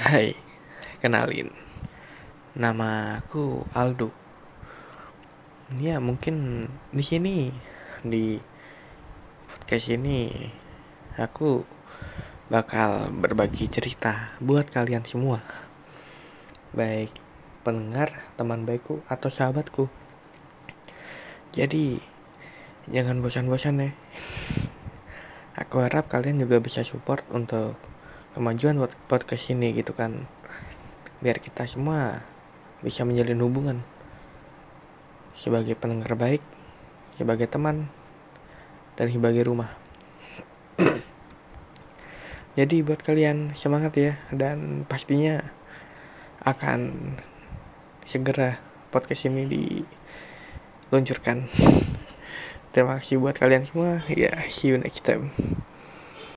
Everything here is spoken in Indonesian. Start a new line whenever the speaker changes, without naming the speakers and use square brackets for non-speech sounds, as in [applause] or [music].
Hai, kenalin. Nama aku Aldo. Ya, mungkin di sini di podcast ini aku bakal berbagi cerita buat kalian semua. Baik pendengar, teman baikku atau sahabatku. Jadi, jangan bosan-bosan ya. Aku harap kalian juga bisa support untuk kemajuan podcast ini gitu kan. Biar kita semua bisa menjalin hubungan sebagai pendengar baik sebagai teman dan sebagai rumah. [clears throat] Jadi buat kalian semangat ya dan pastinya akan segera podcast ini diluncurkan. [laughs] Terima kasih buat kalian semua. Ya see you next time